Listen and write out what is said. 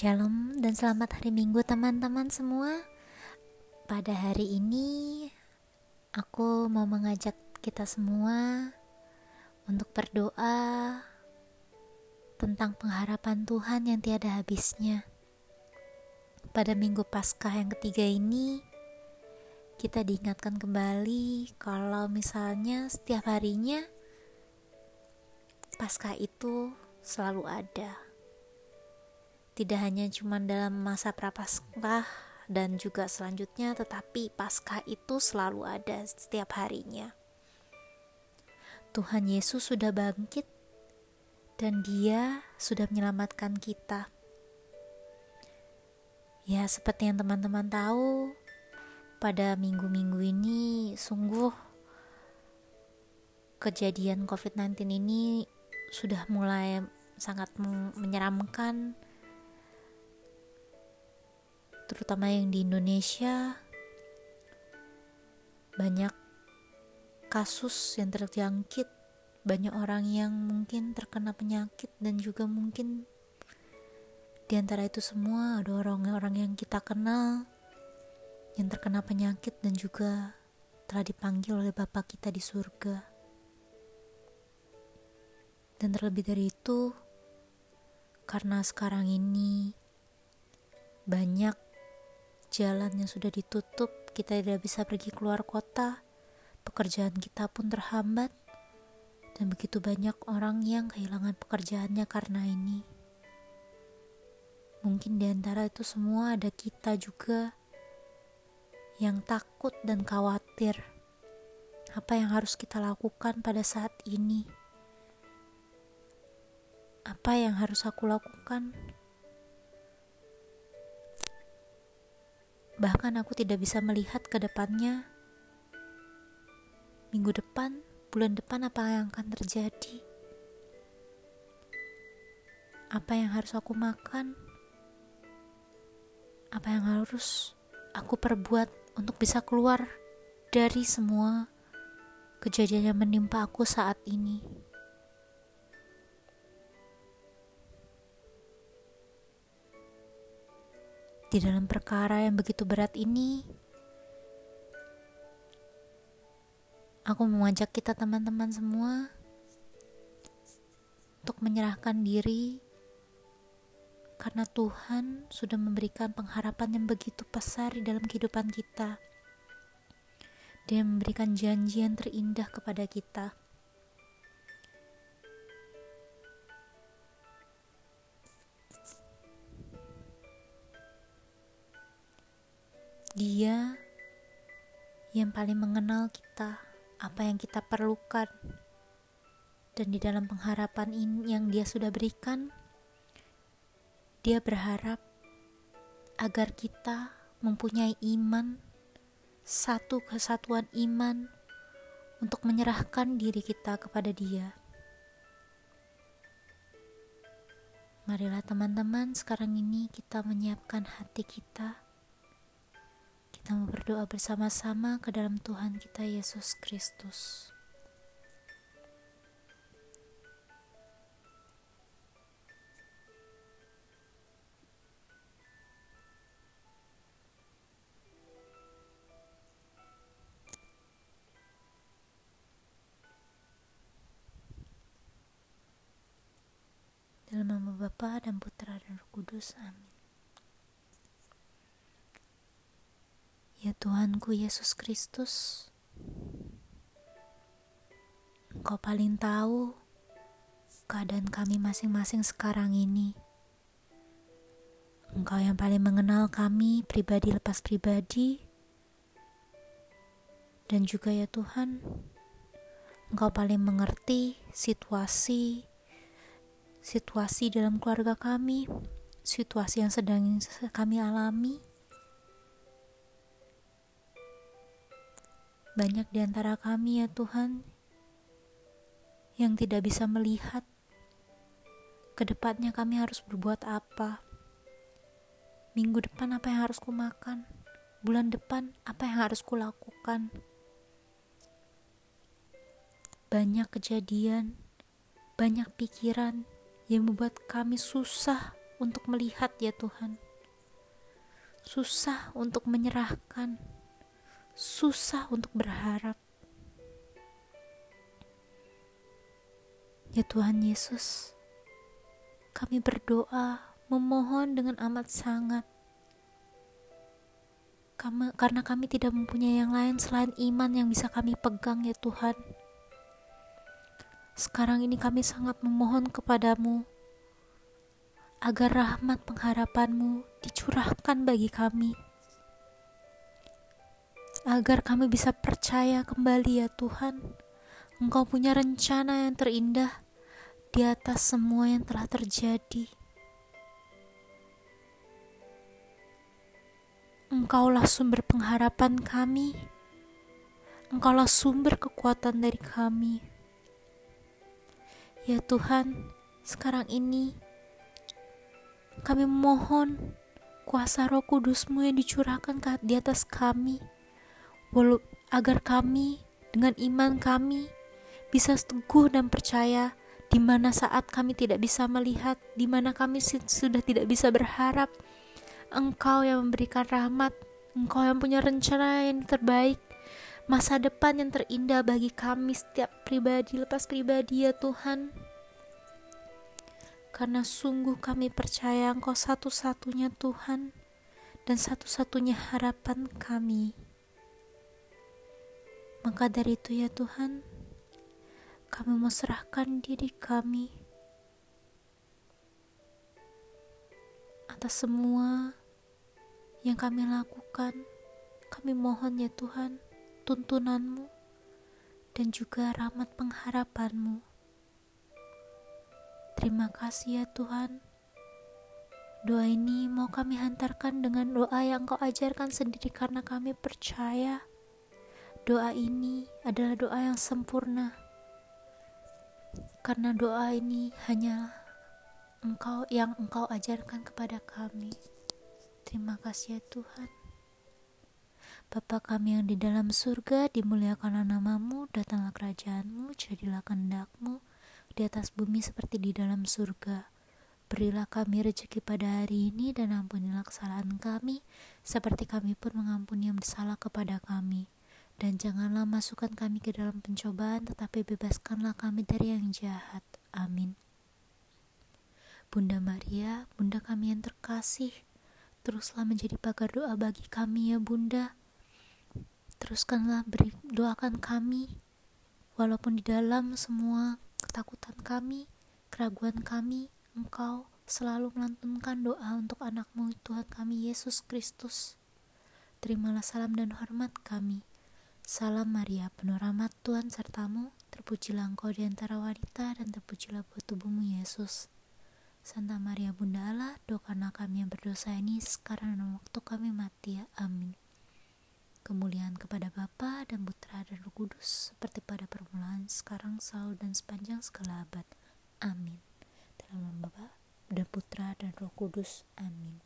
Shalom dan selamat hari Minggu teman-teman semua. Pada hari ini aku mau mengajak kita semua untuk berdoa tentang pengharapan Tuhan yang tiada habisnya. Pada Minggu Paskah yang ketiga ini kita diingatkan kembali kalau misalnya setiap harinya Paskah itu selalu ada tidak hanya cuma dalam masa prapaskah dan juga selanjutnya, tetapi pasca itu selalu ada setiap harinya. Tuhan Yesus sudah bangkit dan Dia sudah menyelamatkan kita. Ya, seperti yang teman-teman tahu, pada minggu-minggu ini sungguh kejadian COVID-19 ini sudah mulai sangat menyeramkan terutama yang di Indonesia banyak kasus yang terjangkit banyak orang yang mungkin terkena penyakit dan juga mungkin di antara itu semua ada orang-orang yang kita kenal yang terkena penyakit dan juga telah dipanggil oleh Bapa kita di surga. Dan terlebih dari itu, karena sekarang ini banyak jalan yang sudah ditutup, kita tidak bisa pergi keluar kota, pekerjaan kita pun terhambat, dan begitu banyak orang yang kehilangan pekerjaannya karena ini. Mungkin di antara itu semua ada kita juga yang takut dan khawatir. Apa yang harus kita lakukan pada saat ini? Apa yang harus aku lakukan? Bahkan aku tidak bisa melihat ke depannya. Minggu depan, bulan depan apa yang akan terjadi? Apa yang harus aku makan? Apa yang harus aku perbuat untuk bisa keluar dari semua kejadian yang menimpa aku saat ini? Di dalam perkara yang begitu berat ini, aku mengajak kita teman-teman semua untuk menyerahkan diri karena Tuhan sudah memberikan pengharapan yang begitu besar di dalam kehidupan kita. Dia memberikan janji yang terindah kepada kita. Dia yang paling mengenal kita, apa yang kita perlukan, dan di dalam pengharapan ini yang Dia sudah berikan, Dia berharap agar kita mempunyai iman, satu kesatuan iman untuk menyerahkan diri kita kepada Dia. Marilah teman-teman, sekarang ini kita menyiapkan hati kita kita mau berdoa bersama-sama ke dalam Tuhan kita Yesus Kristus. Dalam nama Bapa dan Putra dan Roh Kudus. Amin. Ya Tuhanku Yesus Kristus, Engkau paling tahu keadaan kami masing-masing sekarang ini. Engkau yang paling mengenal kami pribadi lepas pribadi, dan juga ya Tuhan, Engkau paling mengerti situasi situasi dalam keluarga kami, situasi yang sedang kami alami Banyak di antara kami ya Tuhan yang tidak bisa melihat ke depannya kami harus berbuat apa. Minggu depan apa yang harus kumakan? Bulan depan apa yang harus kulakukan? Banyak kejadian, banyak pikiran yang membuat kami susah untuk melihat ya Tuhan. Susah untuk menyerahkan. Susah untuk berharap. Ya Tuhan Yesus, kami berdoa, memohon dengan amat sangat. Kami, karena kami tidak mempunyai yang lain selain iman yang bisa kami pegang ya Tuhan. Sekarang ini kami sangat memohon kepadamu agar rahmat pengharapanmu dicurahkan bagi kami. Agar kami bisa percaya kembali ya Tuhan, Engkau punya rencana yang terindah di atas semua yang telah terjadi. Engkaulah sumber pengharapan kami. Engkaulah sumber kekuatan dari kami. Ya Tuhan, sekarang ini kami memohon kuasa roh kudusmu yang dicurahkan di atas kami, agar kami dengan iman kami bisa teguh dan percaya di mana saat kami tidak bisa melihat, di mana kami sudah tidak bisa berharap. Engkau yang memberikan rahmat, Engkau yang punya rencana yang terbaik, masa depan yang terindah bagi kami setiap pribadi lepas pribadi ya Tuhan. Karena sungguh kami percaya Engkau satu-satunya Tuhan dan satu-satunya harapan kami. Maka dari itu ya Tuhan, kami mau serahkan diri kami atas semua yang kami lakukan. Kami mohon ya Tuhan, tuntunanmu dan juga rahmat pengharapanmu. Terima kasih ya Tuhan. Doa ini mau kami hantarkan dengan doa yang kau ajarkan sendiri karena kami percaya doa ini adalah doa yang sempurna. Karena doa ini hanya engkau yang engkau ajarkan kepada kami. Terima kasih ya Tuhan. Bapa kami yang di dalam surga, dimuliakanlah namamu, datanglah kerajaanmu, jadilah kehendakmu, di atas bumi seperti di dalam surga. Berilah kami rezeki pada hari ini dan ampunilah kesalahan kami, seperti kami pun mengampuni yang bersalah kepada kami. Dan janganlah masukkan kami ke dalam pencobaan, tetapi bebaskanlah kami dari yang jahat. Amin. Bunda Maria, Bunda kami yang terkasih, teruslah menjadi pagar doa bagi kami ya Bunda teruskanlah beri doakan kami walaupun di dalam semua ketakutan kami keraguan kami engkau selalu melantunkan doa untuk anakmu Tuhan kami Yesus Kristus terimalah salam dan hormat kami Salam Maria, penuh rahmat Tuhan sertamu, terpujilah engkau di antara wanita dan terpujilah buah tubuhmu Yesus. Santa Maria Bunda Allah, doakanlah kami yang berdosa ini sekarang dan waktu kami mati. Amin. Kemuliaan kepada Bapa dan Putra dan Roh Kudus seperti pada permulaan, sekarang, selalu dan sepanjang segala abad. Amin. Dalam nama Bapa dan Putra dan Roh Kudus. Amin.